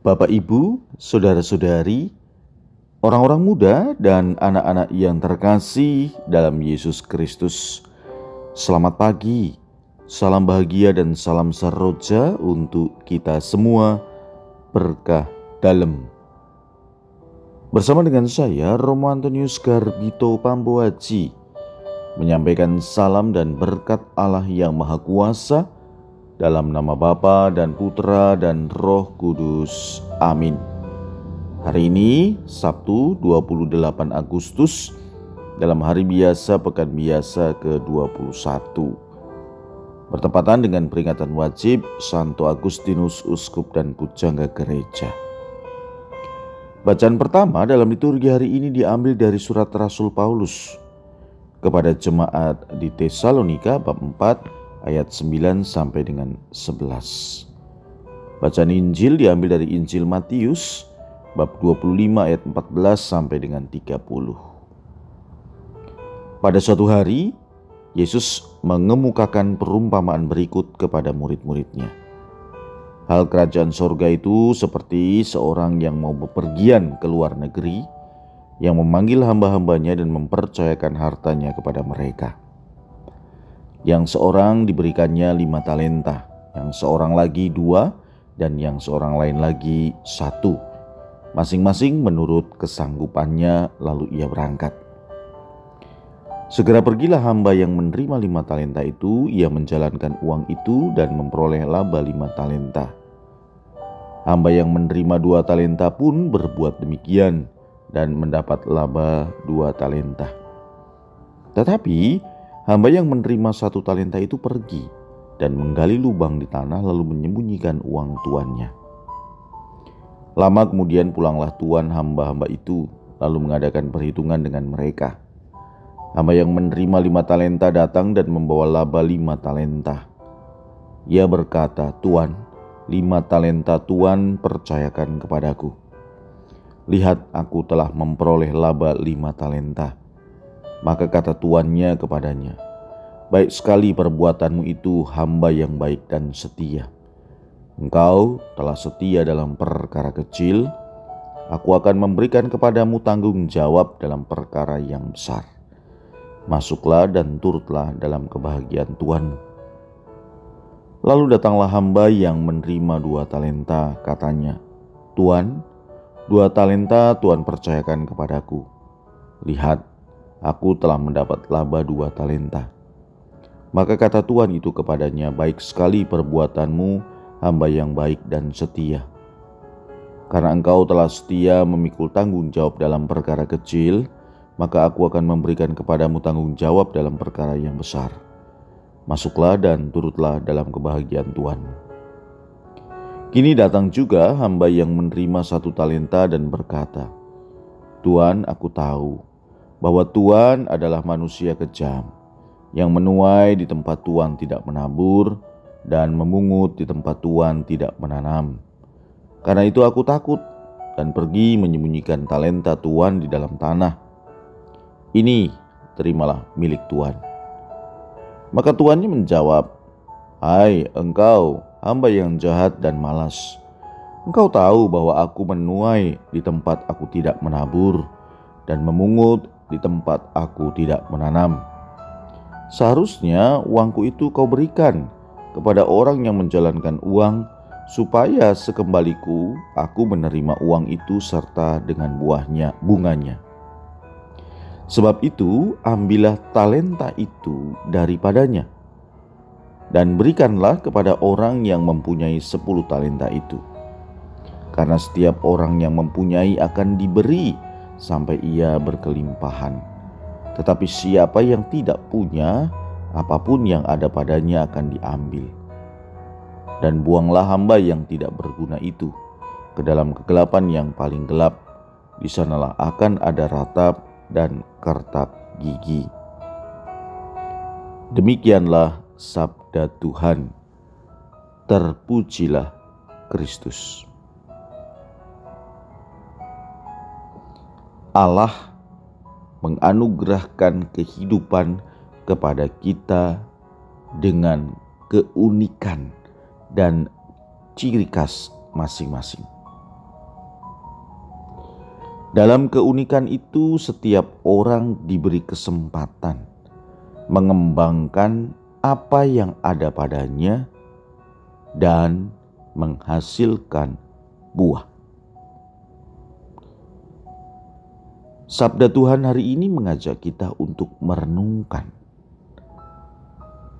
Bapak, Ibu, saudara-saudari, orang-orang muda, dan anak-anak yang terkasih dalam Yesus Kristus, selamat pagi, salam bahagia, dan salam seroja untuk kita semua. Berkah dalam bersama dengan saya, Romo Antonius Garbito Pamboaji, menyampaikan salam dan berkat Allah yang Maha Kuasa dalam nama Bapa dan Putra dan Roh Kudus. Amin. Hari ini Sabtu 28 Agustus dalam hari biasa pekan biasa ke-21. Bertepatan dengan peringatan wajib Santo Agustinus Uskup dan Pujangga Gereja. Bacaan pertama dalam liturgi hari ini diambil dari surat Rasul Paulus kepada jemaat di Tesalonika bab 4 ayat 9 sampai dengan 11. Bacaan Injil diambil dari Injil Matius bab 25 ayat 14 sampai dengan 30. Pada suatu hari, Yesus mengemukakan perumpamaan berikut kepada murid-muridnya. Hal kerajaan sorga itu seperti seorang yang mau bepergian ke luar negeri, yang memanggil hamba-hambanya dan mempercayakan hartanya kepada mereka. Yang seorang diberikannya lima talenta, yang seorang lagi dua, dan yang seorang lain lagi satu. Masing-masing menurut kesanggupannya, lalu ia berangkat. Segera pergilah hamba yang menerima lima talenta itu, ia menjalankan uang itu dan memperoleh laba lima talenta. Hamba yang menerima dua talenta pun berbuat demikian dan mendapat laba dua talenta. Tetapi Hamba yang menerima satu talenta itu pergi dan menggali lubang di tanah lalu menyembunyikan uang tuannya. Lama kemudian pulanglah tuan hamba-hamba itu lalu mengadakan perhitungan dengan mereka. Hamba yang menerima lima talenta datang dan membawa laba lima talenta. Ia berkata, Tuan, lima talenta Tuan percayakan kepadaku. Lihat aku telah memperoleh laba lima talenta. Maka kata tuannya kepadanya, Baik sekali perbuatanmu itu hamba yang baik dan setia. Engkau telah setia dalam perkara kecil, aku akan memberikan kepadamu tanggung jawab dalam perkara yang besar. Masuklah dan turutlah dalam kebahagiaan Tuhan. Lalu datanglah hamba yang menerima dua talenta, katanya, Tuan, dua talenta Tuhan percayakan kepadaku. Lihat, aku telah mendapat laba dua talenta. Maka kata Tuhan itu kepadanya, baik sekali perbuatanmu, hamba yang baik dan setia. Karena engkau telah setia memikul tanggung jawab dalam perkara kecil, maka aku akan memberikan kepadamu tanggung jawab dalam perkara yang besar. Masuklah dan turutlah dalam kebahagiaan Tuhan. Kini datang juga hamba yang menerima satu talenta dan berkata, Tuhan, aku tahu bahwa Tuhan adalah manusia kejam yang menuai di tempat Tuhan tidak menabur dan memungut di tempat Tuhan tidak menanam. Karena itu aku takut dan pergi menyembunyikan talenta Tuhan di dalam tanah. Ini terimalah milik Tuhan. Maka tuannya menjawab, Hai engkau, hamba yang jahat dan malas. Engkau tahu bahwa aku menuai di tempat aku tidak menabur dan memungut di tempat aku tidak menanam. Seharusnya uangku itu kau berikan kepada orang yang menjalankan uang, supaya sekembaliku aku menerima uang itu serta dengan buahnya, bunganya. Sebab itu, ambillah talenta itu daripadanya, dan berikanlah kepada orang yang mempunyai sepuluh talenta itu. Karena setiap orang yang mempunyai akan diberi sampai ia berkelimpahan. Tetapi siapa yang tidak punya, apa pun yang ada padanya akan diambil. Dan buanglah hamba yang tidak berguna itu ke dalam kegelapan yang paling gelap. Di sanalah akan ada ratap dan kertak gigi. Demikianlah sabda Tuhan. Terpujilah Kristus. Allah menganugerahkan kehidupan kepada kita dengan keunikan dan ciri khas masing-masing. Dalam keunikan itu, setiap orang diberi kesempatan mengembangkan apa yang ada padanya dan menghasilkan buah. Sabda Tuhan hari ini mengajak kita untuk merenungkan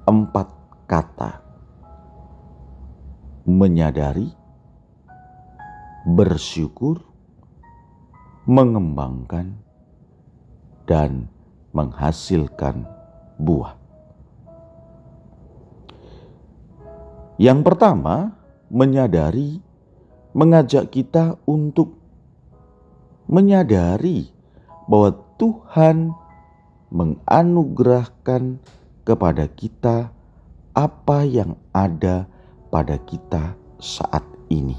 empat kata: menyadari, bersyukur, mengembangkan, dan menghasilkan buah. Yang pertama, menyadari mengajak kita untuk menyadari bahwa Tuhan menganugerahkan kepada kita apa yang ada pada kita saat ini.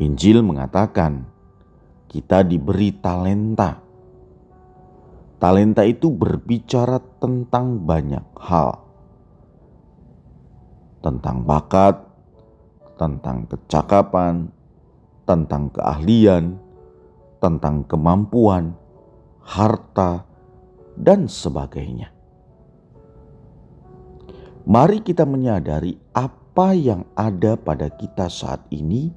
Injil mengatakan, kita diberi talenta. Talenta itu berbicara tentang banyak hal, tentang bakat, tentang kecakapan, tentang keahlian, tentang kemampuan, harta, dan sebagainya. Mari kita menyadari apa yang ada pada kita saat ini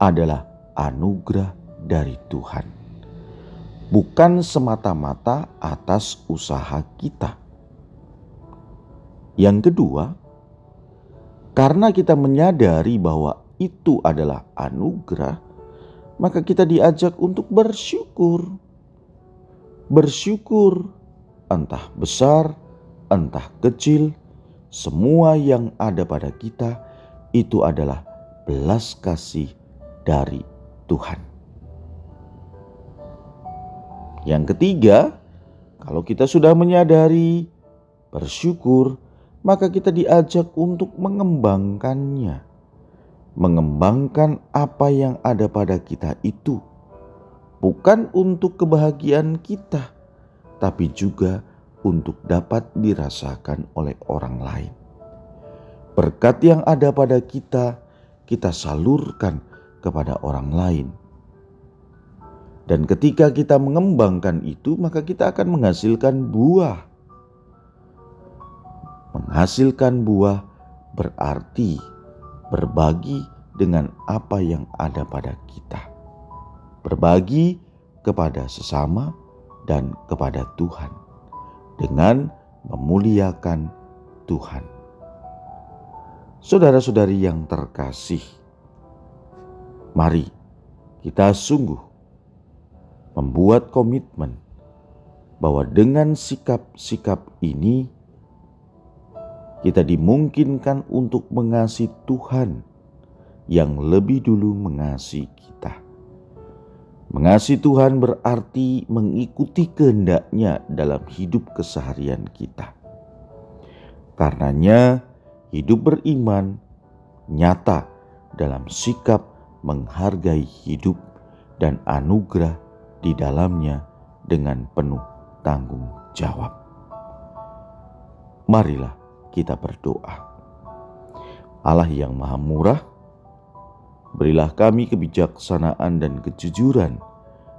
adalah anugerah dari Tuhan, bukan semata-mata atas usaha kita. Yang kedua, karena kita menyadari bahwa itu adalah anugerah, maka kita diajak untuk bersyukur. Bersyukur, entah besar, entah kecil, semua yang ada pada kita itu adalah belas kasih dari Tuhan. Yang ketiga, kalau kita sudah menyadari, bersyukur, maka kita diajak untuk mengembangkannya. Mengembangkan apa yang ada pada kita itu, bukan untuk kebahagiaan kita, tapi juga untuk dapat dirasakan oleh orang lain. Berkat yang ada pada kita, kita salurkan kepada orang lain dan ketika kita mengembangkan itu, maka kita akan menghasilkan buah. Menghasilkan buah berarti berbagi dengan apa yang ada pada kita, berbagi kepada sesama dan kepada Tuhan dengan memuliakan Tuhan. Saudara-saudari yang terkasih, mari kita sungguh membuat komitmen bahwa dengan sikap-sikap ini kita dimungkinkan untuk mengasihi Tuhan yang lebih dulu mengasihi kita. Mengasihi Tuhan berarti mengikuti kehendaknya dalam hidup keseharian kita. Karenanya hidup beriman nyata dalam sikap menghargai hidup dan anugerah di dalamnya dengan penuh tanggung jawab. Marilah kita berdoa. Allah yang Maha Murah, berilah kami kebijaksanaan dan kejujuran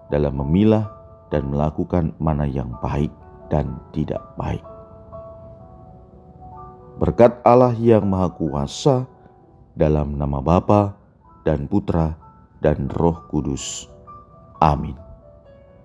dalam memilah dan melakukan mana yang baik dan tidak baik. Berkat Allah yang Maha Kuasa, dalam nama Bapa dan Putra dan Roh Kudus. Amin.